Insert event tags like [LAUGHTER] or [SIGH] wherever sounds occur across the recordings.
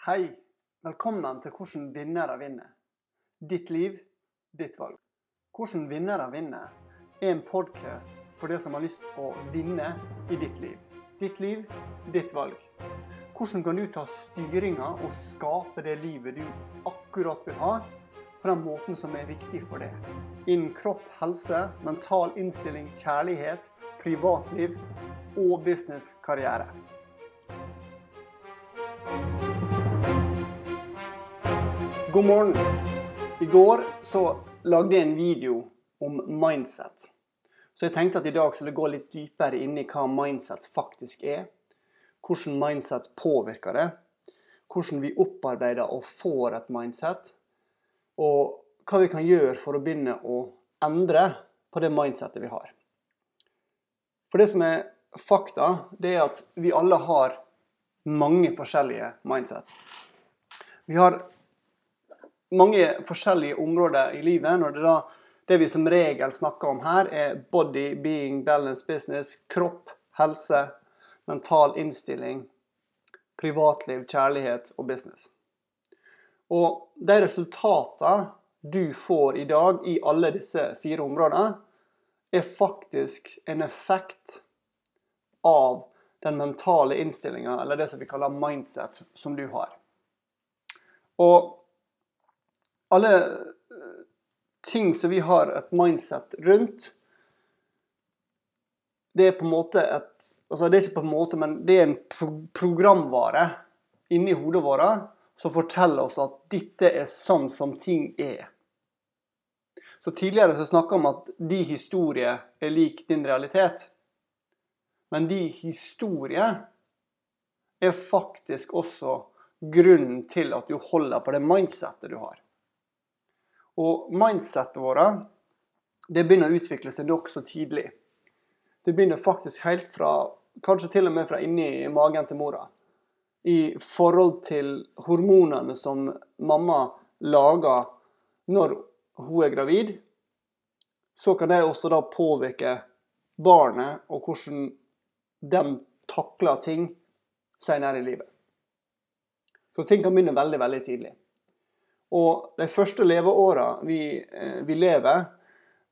Hei. Velkommen til Hvordan vinnere vinner. Ditt liv, ditt valg. Hvordan vinnere vinner er en podkast for deg som har lyst på å vinne i ditt liv. Ditt liv, ditt valg. Hvordan kan du ta styringa og skape det livet du akkurat vil ha, på den måten som er riktig for deg? Innen kropp, helse, mental innstilling, kjærlighet, privatliv og business, karriere. God morgen. I går så lagde jeg en video om mindset. Så jeg tenkte at i dag skulle gå litt dypere inn i hva mindset faktisk er. Hvordan mindset påvirker det. Hvordan vi opparbeider og får et mindset. Og hva vi kan gjøre for å begynne å endre på det mindsetet vi har. For det som er fakta, det er at vi alle har mange forskjellige mindset. Vi har mange forskjellige områder i livet. når det da det vi som regel snakker om her, er body, being, balance, business, kropp, helse, mental innstilling, privatliv, kjærlighet og business. Og de resultatene du får i dag i alle disse fire områdene, er faktisk en effekt av den mentale innstillinga, eller det som vi kaller mindset, som du har. Og alle eh, ting som vi har et mindset rundt, det er på en måte et altså Det er ikke på en måte, men det er en pro programvare inni hodet vårt som forteller oss at dette er sånn som ting er. Så Tidligere så snakka om at de historier er lik din realitet. Men de historier er faktisk også grunnen til at du holder på det mindsettet du har. Og mindsettet vårt det begynner å utvikle seg nokså tidlig. Det begynner faktisk helt fra Kanskje til og med fra inni magen til mora. I forhold til hormonene som mamma lager når hun er gravid, så kan det også da påvirke barnet og hvordan de takler ting senere i livet. Så ting kan begynne veldig, veldig tidlig. Og de første leveåra vi, eh, vi, lever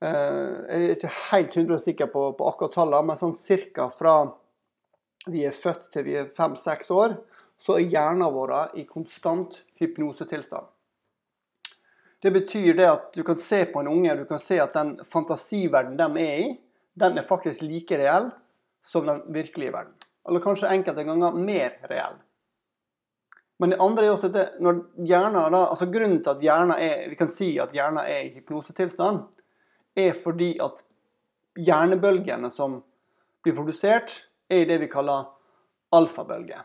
eh, Jeg er ikke helt 100 sikker på, på akkurat tallene, men sånn cirka fra vi er født til vi er fem-seks år, så er hjernen vår i konstant hypnosetilstand. Det betyr det at du kan se på en unge du kan se at den fantasiverdenen de er i, den er faktisk like reell som den virkelige verden. Eller kanskje enkelte ganger mer reell. Men det andre er også at når hjernen da, altså grunnen til at hjernen er, vi kan si at hjernen er i hypnosetilstand, er fordi at hjernebølgene som blir produsert, er i det vi kaller alfabølge.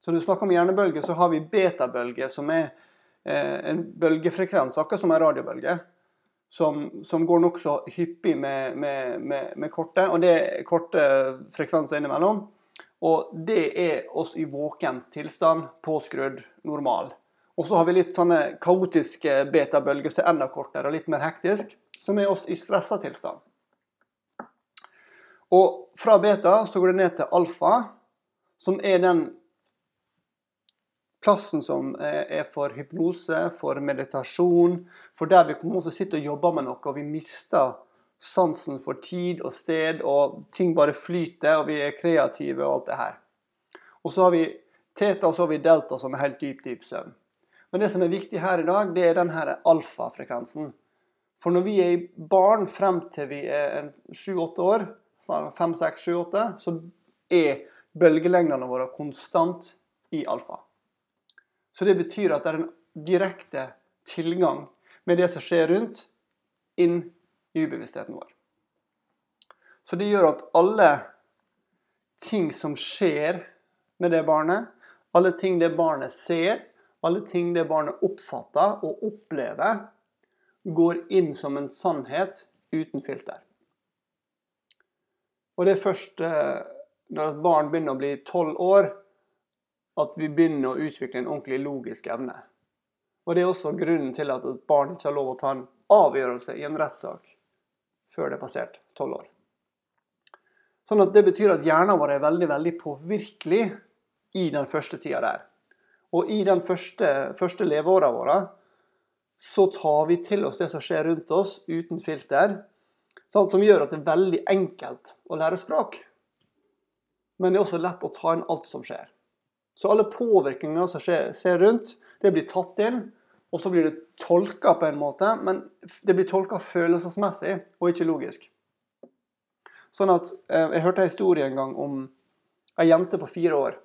Så når du snakker om hjernebølge, så har vi betabølge, som er eh, en bølgefrekvens, akkurat som en radiobølge, som, som går nokså hyppig med, med, med, med korte, og det er korte frekvenser innimellom. Og det er oss i våken tilstand, påskrudd, normal. Og så har vi litt sånne kaotiske betabølger som er enda kortere og litt mer hektisk, som er oss i stressa tilstand. Og fra beta så går det ned til alfa, som er den plassen som er for hypnose, for meditasjon, for der vi på en måte sitter og jobber med noe, og vi mister sansen for tid og sted, og ting bare flyter, og vi er kreative og alt det her. Og så har vi teta og så har vi delta, som er helt dyp, dyp søvn. Men det som er viktig her i dag, det er denne alfafrekvensen. For når vi er barn frem til vi er sju-åtte år, fem, seks, sju, åtte, så er bølgelengdene våre konstant i alfa. Så det betyr at det er en direkte tilgang med det som skjer rundt, inn i ubevisstheten vår. Så det gjør at alle ting som skjer med det barnet, alle ting det barnet ser, alle ting det barnet oppfatter og opplever, går inn som en sannhet uten filter. Og det er først eh, når et barn begynner å bli tolv år, at vi begynner å utvikle en ordentlig logisk evne. Og Det er også grunnen til at et barn ikke har lov å ta en avgjørelse i en rettssak før det er passert tolv år. Sånn at Det betyr at hjernen vår er veldig veldig påvirkelig i den første tida der. Og i den første, første leveåra våre så tar vi til oss det som skjer rundt oss, uten filter. Sånn, som gjør at det er veldig enkelt å lære språk. Men det er også lett å ta inn alt som skjer. Så alle påvirkninger som skjer, skjer rundt, det blir tatt inn. Og så blir det tolka på en måte, men det blir tolka følelsesmessig og ikke logisk. Sånn at eh, Jeg hørte en historie en gang om ei jente på fire år.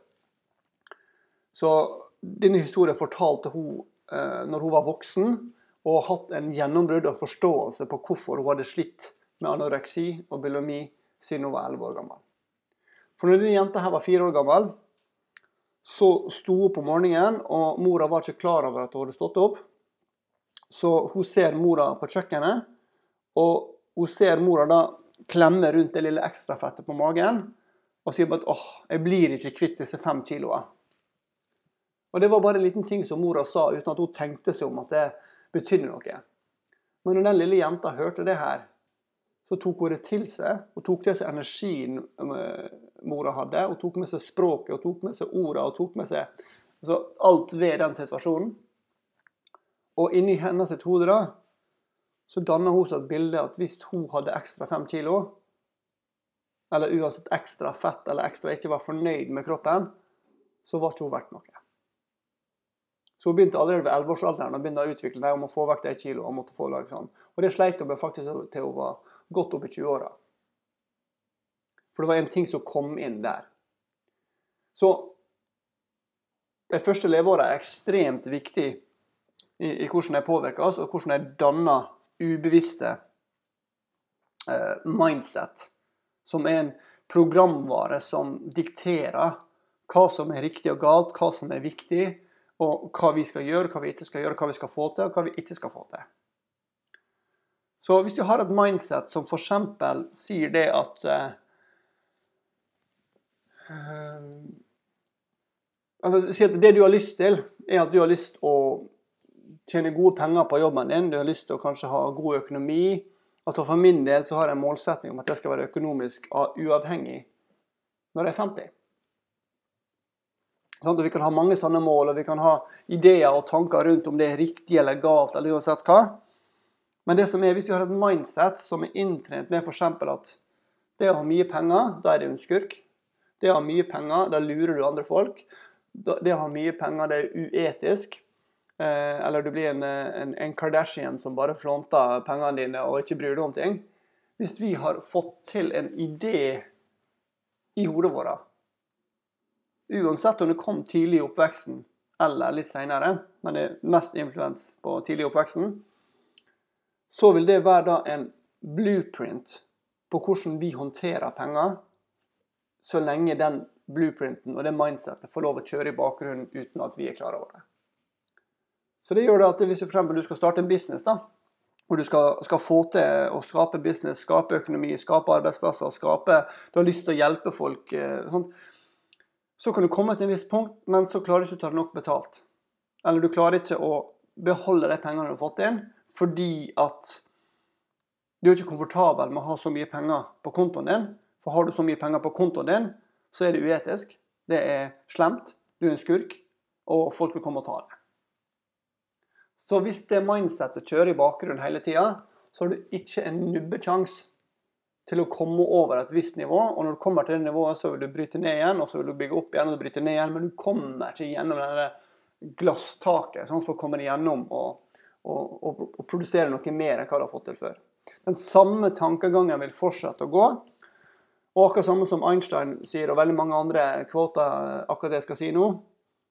Så denne historien fortalte hun eh, når hun var voksen og hatt en gjennombrudd og forståelse på hvorfor hun hadde slitt med anoreksi og bulimi siden hun var elleve år gammel. For når denne jenta her var fire år gammel, så sto hun på morgenen, og mora var ikke klar over at hun hadde stått opp. Så hun ser mora på kjøkkenet, og hun ser mora da klemme rundt det lille ekstrafettet på magen og sier bare at åh, jeg blir ikke kvitt disse fem kiloene. Og Det var bare en liten ting som mora sa, uten at hun tenkte seg om at det betydde noe. Men når den lille jenta hørte det her, så tok hun det til seg. Hun tok til seg energien eh, mora hadde. og tok med seg språket, og tok med seg ordene og tok med seg altså, alt ved den situasjonen. Og inni hennes hode da, så danna hun seg et bilde at hvis hun hadde ekstra fem kilo, eller uansett ekstra fett eller ekstra ikke var fornøyd med kroppen, så var ikke hun verdt noe. Så hun begynte allerede ved 11-årsalderen å begynne å utvikle det om å få vekk de kilo. Og få sånn. Og det sleit hun med faktisk til hun var godt opp i 20-åra. For det var en ting som kom inn der. Så de første leveåra er ekstremt viktig i, i hvordan de påvirker oss, og hvordan de danner ubevisste eh, mindset, som er en programvare som dikterer hva som er riktig og galt, hva som er viktig, og hva vi skal gjøre, hva vi ikke skal gjøre, hva vi skal få til, og hva vi ikke skal få til. Så hvis du har et mindset som f.eks. sier det at uh, Si at det du har lyst til, er at du har lyst å tjene gode penger på jobben din, du har lyst til å kanskje ha god økonomi. Altså For min del så har jeg en målsetning om at jeg skal være økonomisk uavhengig når jeg er 50. Sånn, vi kan ha mange sånne mål, og vi kan ha ideer og tanker rundt om det er riktig eller galt, eller uansett hva. Men det som er, hvis vi har et mindset som er inntrent med f.eks. at det å ha mye penger, da er det en skurk. Det å ha mye penger, da lurer du andre folk. Det å ha mye penger, det er uetisk. Eh, eller du blir en, en, en Kardashian som bare flånter pengene dine og ikke bryr deg om ting. Hvis vi har fått til en idé i hodet vårt Uansett om det kom tidlig i oppveksten eller litt seinere, men det er mest influens på tidlig i oppveksten, så vil det være da en blueprint på hvordan vi håndterer penger, så lenge den blueprinten og det mindsetet får lov å kjøre i bakgrunnen uten at vi er klar over det. Så det gjør det at hvis du skal starte en business, da, og du skal, skal, få til å skape business, skape økonomi, skape arbeidsplasser, skape, du har lyst til å hjelpe folk eh, sånn, så kan du komme til en viss punkt, men så klarer du ikke å ta det nok betalt. Eller du klarer ikke å beholde de pengene du har fått inn, fordi at du er ikke komfortabel med å ha så mye penger på kontoen din. For har du så mye penger på kontoen din, så er det uetisk. Det er slemt. Du er en skurk, og folk vil komme og ta det. Så hvis det mindsettet kjører i bakgrunnen hele tida, så har du ikke en nubbekjanse til å komme over et visst nivå. Og når du kommer til det nivået, så vil du bryte ned igjen, og så vil du bygge opp igjen og bryte ned igjen. Men du kommer ikke gjennom det glasstaket sånn for å komme gjennom og, og, og, produsere noe mer enn hva du har fått til før. Den samme tankegangen vil fortsette å gå. Og akkurat samme som Einstein sier, og veldig mange andre kvoter akkurat det jeg skal si nå.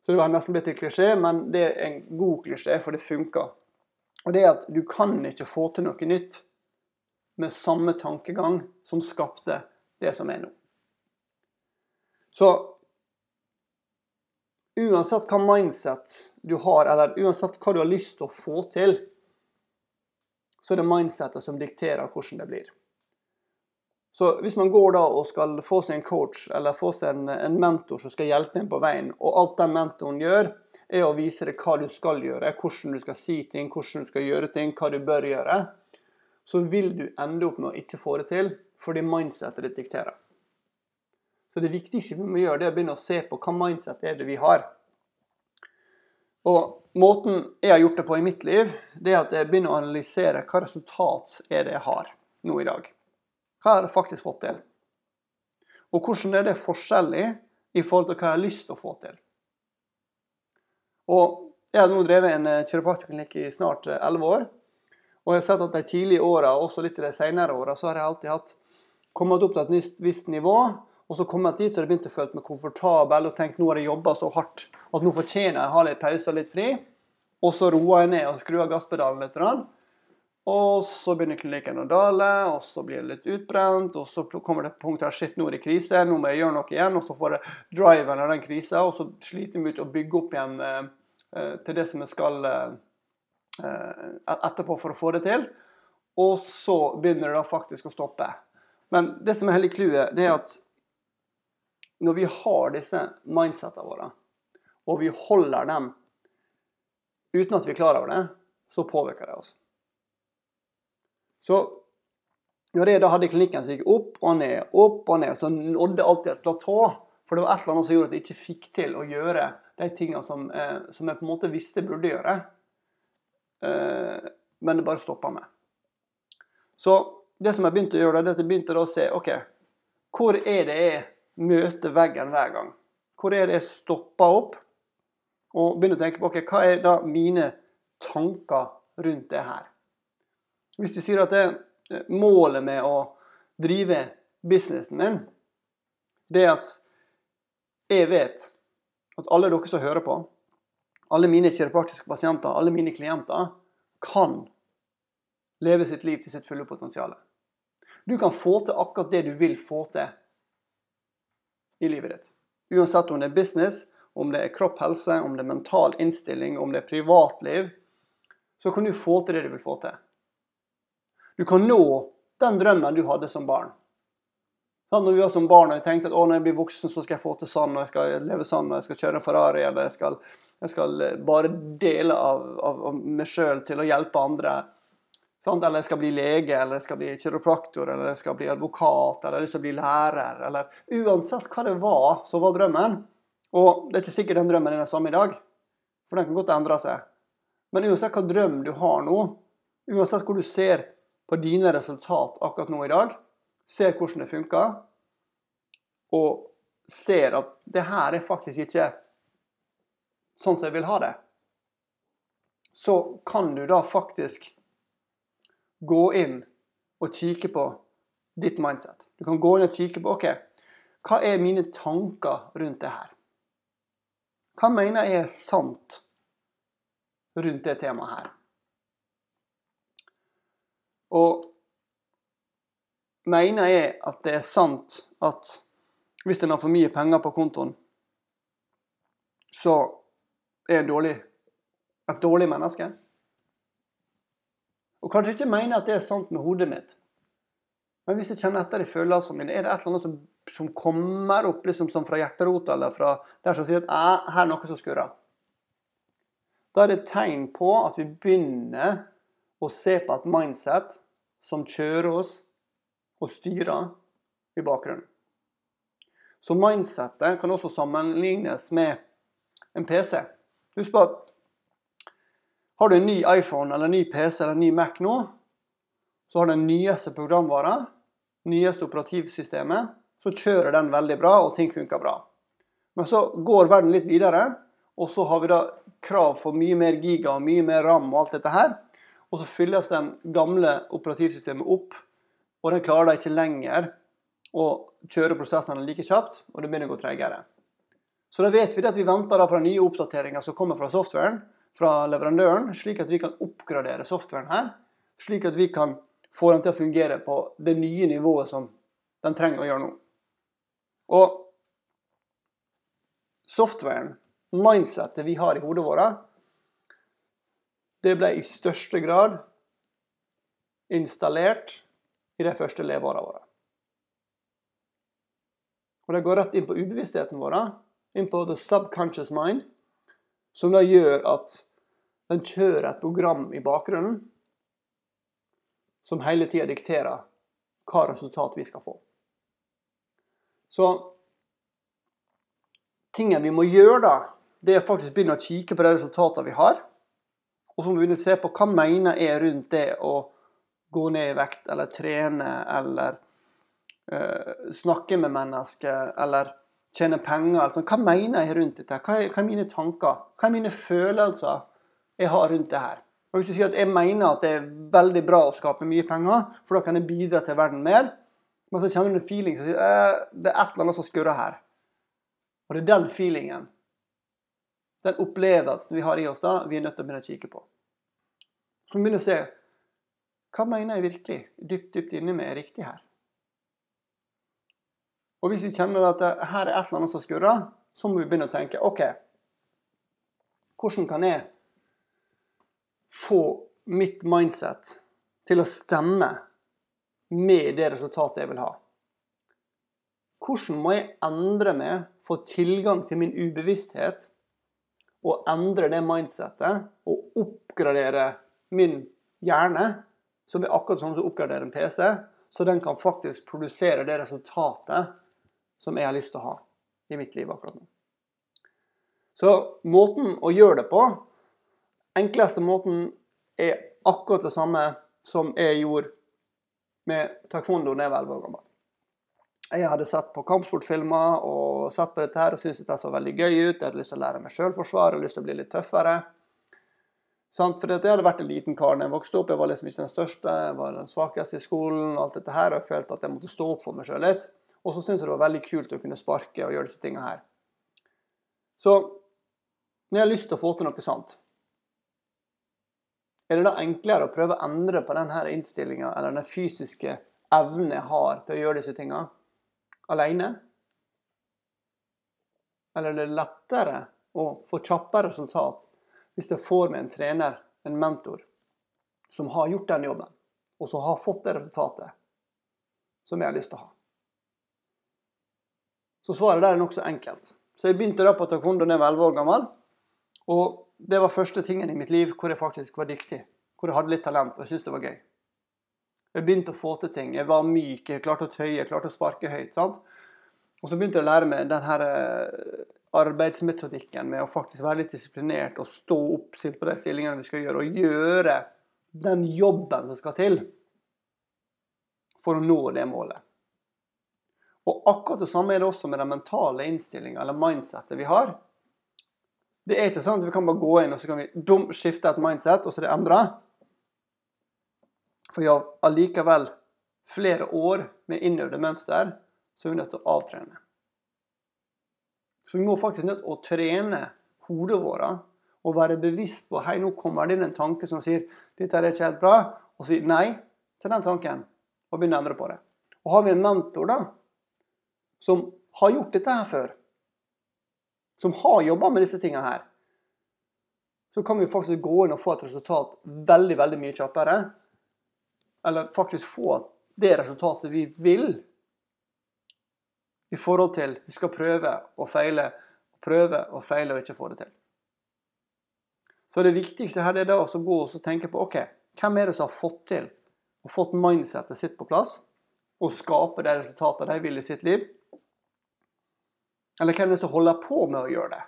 Så det har nesten blitt en klisjé, men det er en god klisjé, for det funker. Og det er at du kan ikke få til noe nytt med samme tankegang som skapte det som er nå. Så uansett hva mindset du har, eller uansett hva du har lyst til å få til, så er det mindsetet som dikterer hvordan det blir. Så hvis man går da og skal få seg en coach eller få seg en, en mentor som skal hjelpe en på veien, og alt den mentoren gjør, er å vise deg hva du skal gjøre, hvordan du skal si ting, hvordan du skal gjøre ting, hva du bør gjøre, så vil du ende opp med å ikke få det til fordi mindsetet ditt dikterer. Så det viktigste vi må gjøre, det er å begynne å se på hva mindset er det vi har. Og måten jeg har gjort det på i mitt liv, det er at jeg begynner å analysere hva resultat er det jeg har nå i dag. Hva har jeg faktisk fått til? Og hvordan er det forskjellig i forhold til hva jeg har lyst til å få til? Og Jeg har nå drevet en eh, kiropraktorklinikk i snart eh, elleve år. Og jeg har sett at de tidlige åra, også litt i de senere åra, så har jeg alltid hatt kommet opp til et visst nivå. Og så kommet dit så jeg begynte å føle meg komfortabel og tenkte nå har jeg jobba så hardt at nå fortjener jeg å ha litt pause og litt fri. Og så roer jeg ned og skrur gasspedalen litt. Og så begynner klinikken å dale, og så blir det litt utbrent. Og så kommer det punktet punkt her shit, nå er det krise, nå må jeg gjøre noe igjen. Og så får jeg driven av den krisa, og så sliter vi ut å bygge opp igjen eh, eh, til det som jeg skal eh, eh, etterpå for å få det til. Og så begynner det da faktisk å stoppe. Men det som er hele clouet, det er at når vi har disse mindsetene våre, og vi holder dem uten at vi er klar over det, så påvirker det oss. Så når jeg da hadde klinikken som gikk opp og ned, opp og ned, så nådde alltid et platå. For det var et eller annet som gjorde at jeg ikke fikk til å gjøre de tingene som, eh, som jeg på en måte visste jeg burde gjøre. Eh, men det bare stoppa meg. Så det som jeg begynte å gjøre, det er at jeg begynte å se OK, hvor er det jeg møter veggen hver gang? Hvor er det jeg stopper opp og begynner å tenke på okay, hva er da mine tanker rundt det her? Hvis du sier at det, eh, målet med å drive businessen min, det er at jeg vet at alle dere som hører på, alle mine kiropraktiske pasienter, alle mine klienter, kan leve sitt liv til sitt fulle potensial. Du kan få til akkurat det du vil få til i livet ditt. Uansett om det er business, om det er kropp, helse, om det er mental innstilling, om det er privatliv, så kan du få til det du vil få til. Du kan nå den drømmen du hadde som barn. Sånn, når vi var som barn og jeg tenkte at å, når jeg blir voksen, så skal jeg få til sånn, og jeg skal leve sånn, og jeg skal kjøre Ferrari, eller jeg skal, jeg skal bare dele av, av, av meg sjøl til å hjelpe andre. Sant? Eller jeg skal bli lege, eller jeg skal bli kiropraktor, eller jeg skal bli advokat, eller jeg skal bli lærer, eller Uansett hva det var så var drømmen. Og det er ikke sikkert den drømmen er den samme i dag, for den kan godt endre seg. Men uansett hva drøm du har nå, uansett hvor du ser på dine resultat akkurat nå i dag, ser hvordan det funker, og ser at det her er faktisk ikke sånn som jeg vil ha det, så kan du da faktisk gå inn og kikke på ditt mindset. Du kan gå inn og kikke på OK, hva er mine tanker rundt det her? Hva mener jeg er sant rundt det temaet her? Og mener jeg at det er sant at hvis en har for mye penger på kontoen, så er en dårlig, et dårlig menneske. Og kanskje ikke mener at det er sant med hodet mitt. Men hvis jeg kjenner etter i følelsene mine, er det et eller annet som, som kommer opp liksom som fra hjerterota eller fra der som sier at her er noe som skurrer. Da er det et tegn på at vi begynner å se på et mindset som kjører oss og styrer i bakgrunnen. Så mindsettet kan også sammenlignes med en PC. Husk på at har du en ny iPhone eller en ny PC eller en ny Mac nå, så har den nyeste programvara, nyeste operativsystemet, så kjører den veldig bra, og ting funker bra. Men så går verden litt videre, og så har vi da krav for mye mer giga og mye mer ram og alt dette her. Og så fylles den gamle operativsystemet opp, og den klarer da ikke lenger å kjøre prosessene like kjapt, og det begynner å gå tregere. Så da vet vi at vi venter på den nye oppdateringa som kommer fra softwaren, fra leverandøren, slik at vi kan oppgradere softwaren her, slik at vi kan få den til å fungere på det nye nivået som den trenger å gjøre nå. Og softwaren, mindsettet vi har i hodet vårt, det ble i største grad installert i de første leveårene våre. Og Det går rett inn på ubevisstheten vår, inn på the subconscious mind, som da gjør at den kjører et program i bakgrunnen som hele tida dikterer hva resultat vi skal få. Så tingen vi må gjøre da, det er faktisk begynne å kikke på de resultatene vi har. Og så må vi begynne å se på hva mener jeg rundt det å gå ned i vekt, eller trene, eller uh, snakke med mennesker, eller tjene penger. Altså, hva mener jeg rundt dette? Hva er, hva er mine tanker? Hva er mine følelser jeg har rundt det her? Og Hvis du sier at jeg mener at det er veldig bra å skape mye penger, for da kan jeg bidra til verden mer, men så kjenner du en feeling som sier at det er et eller annet som skurrer her. Og det er den feelingen, den opplevelsen vi har i oss da, vi er nødt til å begynne å kikke på. Så vi begynner å se hva mener jeg virkelig dypt, dypt inni meg er riktig her. Og hvis vi kjenner at her er et eller annet som skurrer, så må vi begynne å tenke OK, hvordan kan jeg få mitt mindset til å stemme med det resultatet jeg vil ha? Hvordan må jeg endre meg, få tilgang til min ubevissthet, og endre det mindsettet og oppgradere min hjerne, som er akkurat sånn som å oppgradere en PC, så den kan faktisk produsere det resultatet som jeg har lyst til å ha i mitt liv akkurat nå. Så måten å gjøre det på, enkleste måten, er akkurat det samme som jeg gjorde med taekwondo da jeg var 11 år gammel. Jeg hadde sett på kampsportfilmer og sett på dette her og syntes det så veldig gøy ut. Jeg hadde lyst til å lære meg sjølforsvar og lyst til å bli litt tøffere. For jeg hadde vært en liten kar da jeg vokste opp. Jeg var liksom ikke den største, jeg var den svakeste i skolen. og alt dette her, og Jeg følte at jeg måtte stå opp for meg sjøl litt. Og så syntes jeg det var veldig kult å kunne sparke og gjøre disse tingene her. Så når jeg har lyst til å få til noe sant, er det da enklere å prøve å endre på denne innstillinga eller den fysiske evnen jeg har til å gjøre disse tingene, alene? Eller er det lettere å få kjappere resultat hvis jeg får med en trener, en mentor, som har gjort den jobben, og som har fått det resultatet som jeg har lyst til å ha? Så svaret der er nokså enkelt. Så jeg begynte da på taekwondo da jeg var 11 år gammel. Og det var første tingen i mitt liv hvor jeg faktisk var dyktig. Hvor jeg hadde litt talent og syntes det var gøy. Jeg begynte å få til ting. Jeg var myk, jeg klarte å tøye, jeg klarte å sparke høyt. sant? Og så begynte jeg å lære meg denne her arbeidsmetodikken med å faktisk være litt disiplinert og stå oppstilt på de stillingene vi skal gjøre, og gjøre den jobben som skal til for å nå det målet. Og akkurat det samme er det også med den mentale innstillinga eller mindsettet vi har. Det er ikke sånn at vi kan bare gå inn og så kan vi dum, skifte et mindset, og så er det endra. For vi har allikevel flere år med innøvde mønster så er vi nødt til å avtrene. Så vi må faktisk nødt til å trene hodet vårt og være bevisst på hei, nå kommer det inn en tanke som sier dette er ikke helt bra, og si nei til den tanken og begynne å endre på det. Og har vi en mentor da, som har gjort dette her før, som har jobba med disse tingene her, så kan vi faktisk gå inn og få et resultat veldig, veldig mye kjappere. Eller faktisk få det resultatet vi vil, i forhold til vi skal prøve og feile, prøve og feile og ikke få det til. Så det viktigste her er da å gå og tenke på ok, hvem er det som har fått til og fått mindsettet sitt på plass, og skape de resultatene de vil i sitt liv. Eller hvem er det som holder på med å gjøre det?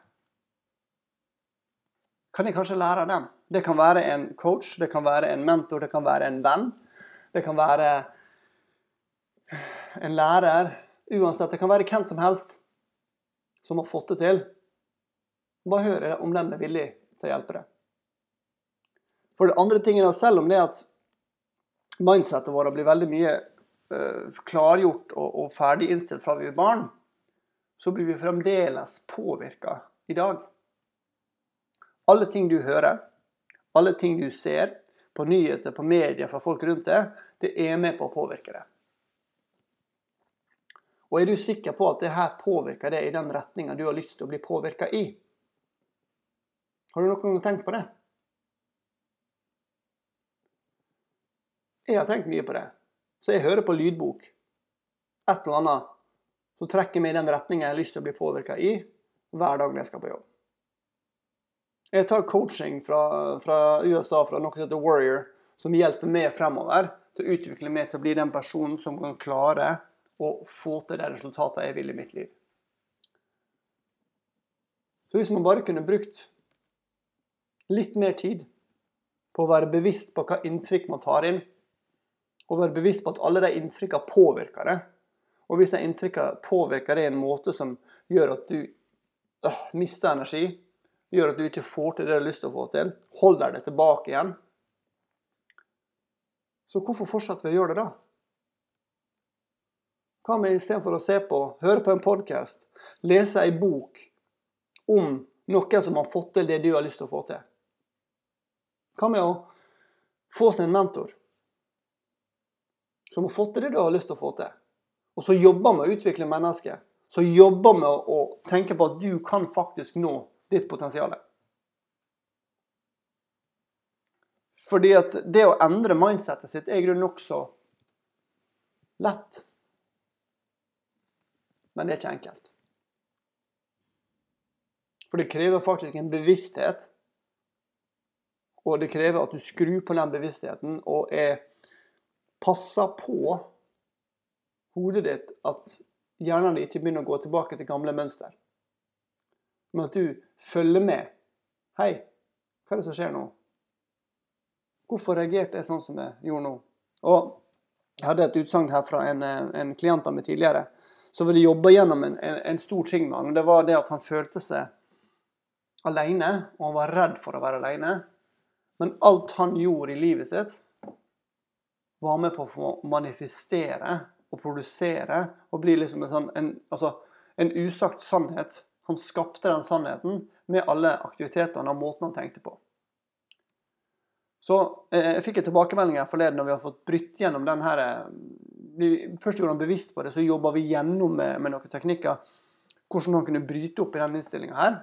Kan jeg kanskje lære av dem? Det kan være en coach, det kan være en mentor, det kan være en venn. Det kan være en lærer. Uansett, det kan være hvem som helst som har fått det til. Bare hør om de er villige til å hjelpe deg. For det andre tingen er selv om det at mindsetet vårt blir veldig mye uh, klargjort og ferdig innstilt fra vi er barn, så blir vi fremdeles påvirka i dag. Alle ting du hører, alle ting du ser på nyheter, på media, fra folk rundt deg, det er med på å påvirke deg. Og er du sikker på at det her påvirker deg i den retninga du har lyst til å bli påvirka i? Har du noen gang tenkt på det? Jeg har tenkt mye på det. Så jeg hører på lydbok. Et eller annet som trekker meg i den retninga jeg har lyst til å bli påvirka i hver dag når jeg skal på jobb. Jeg tar coaching fra, fra USA, fra noe som heter Warrior, som hjelper meg fremover til å utvikle meg til å bli den personen som kan klare å få til de resultatene jeg vil i mitt liv. Så hvis man bare kunne brukt litt mer tid på å være bevisst på hva inntrykk man tar inn, og være bevisst på at alle de inntrykkene påvirker det, og hvis de inntrykkene påvirker deg i en måte som gjør at du øh, mister energi, gjør at du ikke får til det du har lyst til å få til, holder det tilbake igjen, så hvorfor fortsetter vi å gjøre det da? Hva med istedenfor å se på, høre på en podkast, lese ei bok om noen som har fått til det du har lyst til å få til? Hva med å få seg en mentor som har fått til det du har lyst til å få til, og så jobber med å utvikle mennesket, som jobber med å tenke på at du kan faktisk nå ditt potensial? Fordi at det å endre mindsettet sitt er i grunnen nokså lett. Men det er ikke enkelt. For det krever faktisk en bevissthet. Og det krever at du skrur på den bevisstheten og er passer på hodet ditt at hjernen din ikke begynner å gå tilbake til gamle mønster. Men at du følger med. Hei, hva er det som skjer nå? Hvorfor reagerte jeg sånn som jeg gjorde nå? Og Jeg hadde et utsagn her fra en, en klient av meg tidligere som ville jobbe gjennom en, en, en, stor ting med han. Det var det at han følte seg alene, og han var redd for å være alene. Men alt han gjorde i livet sitt, var med på å manifestere og produsere og bli liksom en, sånn, en, altså, en usagt sannhet. Han skapte den sannheten med alle aktivitetene og måten han tenkte på. Så eh, Jeg fikk en tilbakemelding her forleden når vi har fått brytt gjennom den her eh, Først gjorde han bevisst på det, så jobba vi gjennom med, med, noen teknikker hvordan han kunne bryte opp i denne innstillinga her.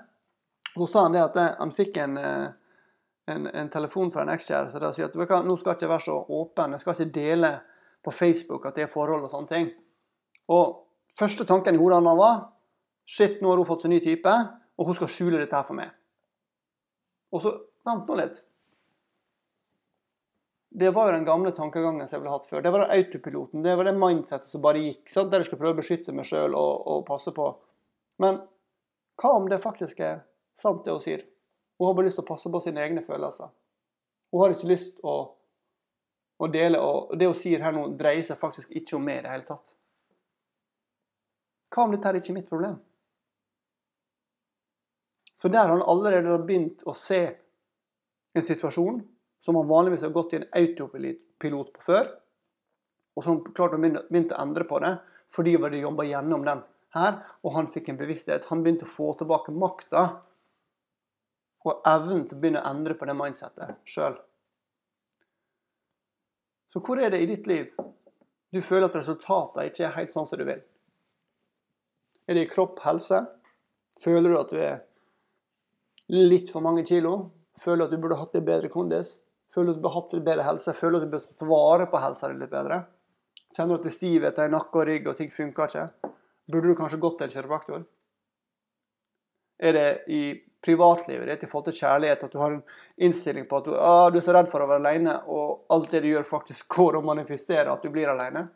Så sa han det at eh, han fikk en, en, en, telefon fra en ekskjæreste og sier at nå skal jeg ikke være så åpen, jeg skal ikke dele på Facebook at det er forhold og sånne ting. Og første tanken i hodet hans var Shit, nå har hun fått seg ny type, og hun skal skjule dette her for meg. Og så Vent nå litt. Det var jo den gamle tankegangen som jeg ville hatt før. Det var den autopiloten. Det var det mindsettet som bare gikk. Sant? Der jeg skulle prøve å beskytte meg sjøl og, og, passe på. Men hva om det faktisk er sant, det hun sier? Hun har bare lyst til å passe på sine egne følelser. Hun har ikke lyst til å, å, dele. Og det hun sier her nå, dreier seg faktisk ikke om meg i det hele tatt. Hva om dette er ikke mitt problem? Så der har han allerede begynt å se en situasjon som han vanligvis har gått i en autopilot på før, og som klarte å begynne å endre på det fordi han hadde jobba gjennom den her, og han fikk en bevissthet. Han begynte å få tilbake makta og evnen til å begynne å endre på det mindsettet sjøl. Så hvor er det i ditt liv du føler at resultatene ikke er helt sånn som du vil? Er det i kropp, helse? Føler du at du er litt for mange kilo? Føler du at du burde hatt litt bedre kondis? Føler du at du burde hatt litt bedre helse? Føler du at du burde tatt vare på helsa di litt bedre? Kjenner du at det er stivhet i nakke og rygg og ting funker ikke? Burde du kanskje gått til en kiropraktor? Er det i privatlivet ditt, i forhold til kjærlighet, at du har en innstilling på at du, ah, du er så redd for å være alene, og alt det du gjør, faktisk [LAUGHS] går og manifesterer at du blir alene?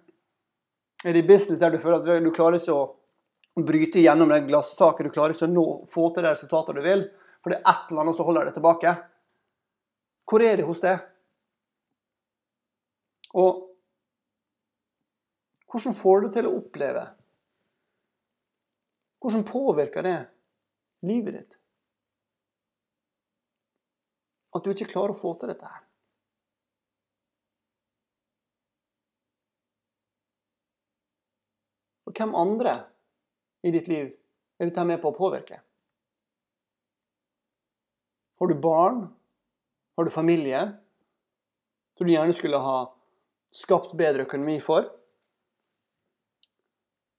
Er det i business der du føler at du klarer ikke å bryte gjennom det glasstaket, du klarer ikke å nå, få til de resultatene du vil, for det er et eller annet som holder det tilbake? Hvor er det hos deg? Og hvordan får du det til å oppleve? Hvordan påvirker det livet ditt? At du ikke klarer å få til dette her. Og hvem andre i ditt liv er dette med på å påvirke? Har du barn? Har du familie som du gjerne skulle ha skapt bedre økonomi for?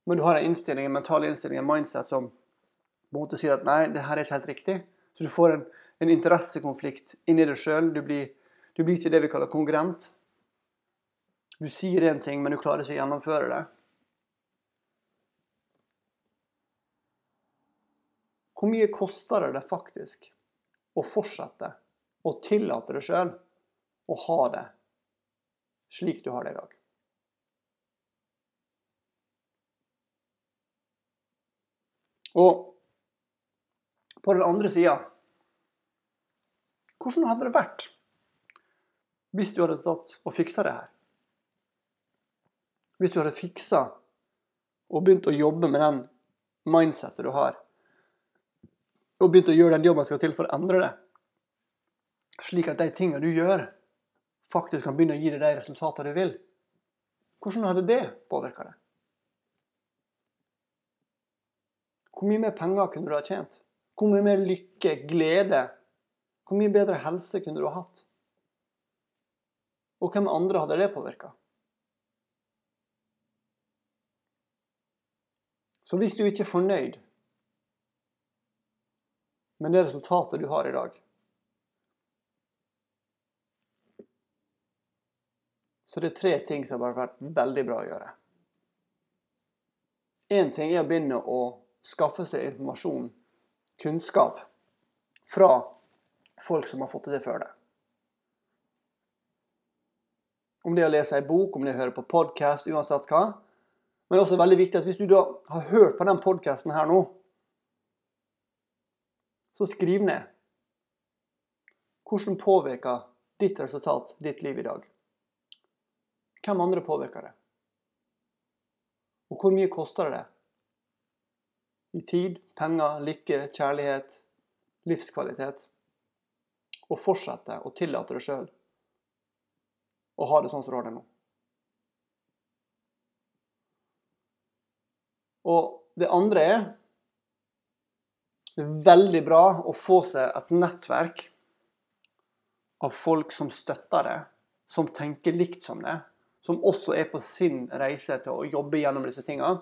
Men du har en innstilling, en mental innstilling, en mindset som på en måte sier at nei, det her er ikke helt riktig. Så du får en en interessekonflikt inni deg sjøl. Du, du, blir ikke det vi kaller konkurrent. Du sier én ting, men du klarer ikke å gjennomføre det. Hvor mye koster det faktisk å fortsette å tillate deg sjøl å ha det slik du har det i dag? Og På den andre sida Hvordan hadde det vært hvis du hadde tatt og fiksa det her? Hvis du hadde fiksa og begynt å jobbe med den mindsetet du har, og begynt å gjøre den jobben som skal til for å endre det, slik at de tingene du gjør, faktisk kan begynne å gi deg de resultatene du vil, hvordan hadde det påvirka deg? Hvor mye mer penger kunne du ha tjent? Hvor mye mer lykke, glede, hvor mye bedre helse kunne du ha hatt? Og hvem andre hadde det påvirka? Så hvis du ikke er fornøyd med det resultatet du har i dag, så det er tre ting som har vært veldig bra å gjøre. Én ting er å begynne å skaffe seg informasjon, kunnskap, fra folk som har fått til det før deg. Om det er å lese ei bok, om det er å høre på podkast, uansett hva. Men det er også veldig viktig at hvis du da har hørt på den podkasten her nå, så skriv ned. Hvordan påvirker ditt resultat ditt liv i dag? Hvem andre påvirker det? Og hvor mye koster det? I tid, penger, lykke, kjærlighet, livskvalitet. Og fortsette å tillate deg sjøl å ha det sånn som du har det nå. Og det andre er det er veldig bra å få seg et nettverk av folk som støtter deg, som tenker likt som deg, som også er på sin reise til å jobbe gjennom disse tinga.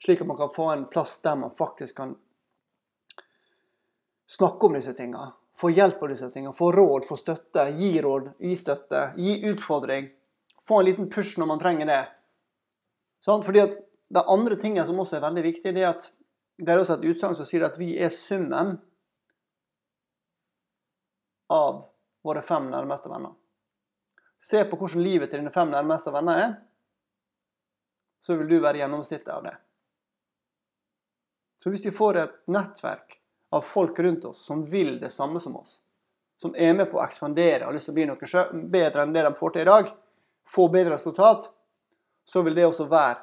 Slik at man kan få en plass der man faktisk kan snakke om disse tinga. Få hjelp av disse tingene. Få råd, få støtte. Gi råd, gi støtte. Gi utfordring. Få en liten push når man trenger det. Sånn? Fordi at Det andre tinget som også er veldig viktig, det er at det er også et utsagn som sier at vi er summen av våre fem nærmeste venner. Se på hvordan livet til dine fem nærmeste venner er, så vil du være gjennomsnittet av det. Så hvis vi får et nettverk av folk rundt oss som vil det samme som oss, som er med på å ekspandere og har lyst til å bli noe bedre enn det de får til i dag, få bedre resultat, så vil det også være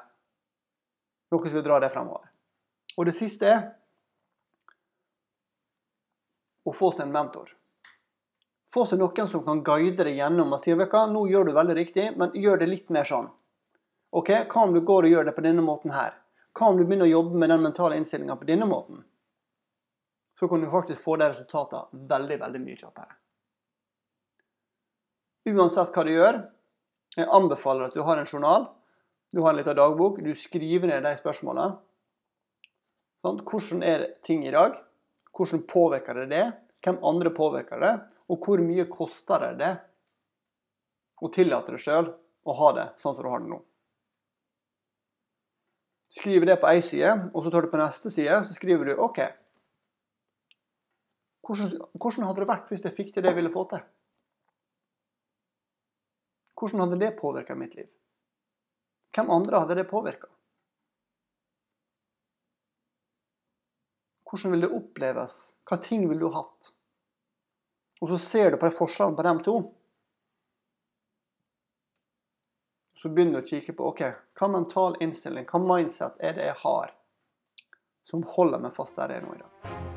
noe som vil dra det fremover. Og det siste er å få seg en mentor. Få seg noen som kan guide deg gjennom og si vet nå gjør du veldig riktig, men gjør det litt mer sånn. Ok, Hva om du går og gjør det på denne måten her? Hva om du begynner å jobbe med den mentale innstillinga på denne måten? Så kan du faktisk få de resultatene veldig, veldig mye kjappere. Uansett hva du gjør, jeg anbefaler at du har en journal, du har en liten dagbok, du skriver ned de spørsmålene. Hvordan er ting i dag? Hvordan påvirker det det? Hvem andre påvirker det? Og hvor mye koster det det å tillate deg sjøl å ha det sånn som du har det nå? skriver det på ei side, og så tar du på neste side så skriver du OK. Hvordan, hvordan hadde det vært hvis jeg fikk til det jeg ville få til? Hvordan hadde det påvirka mitt liv? Hvem andre hadde det påvirka? Hvordan vil det oppleves? Hva ting ville du hatt? Og så ser du på forskjellen på dem to. så begynner du å kikke på ok, hva mental innstilling, hva mindset er det jeg har som holder meg fast der jeg er nå i dag.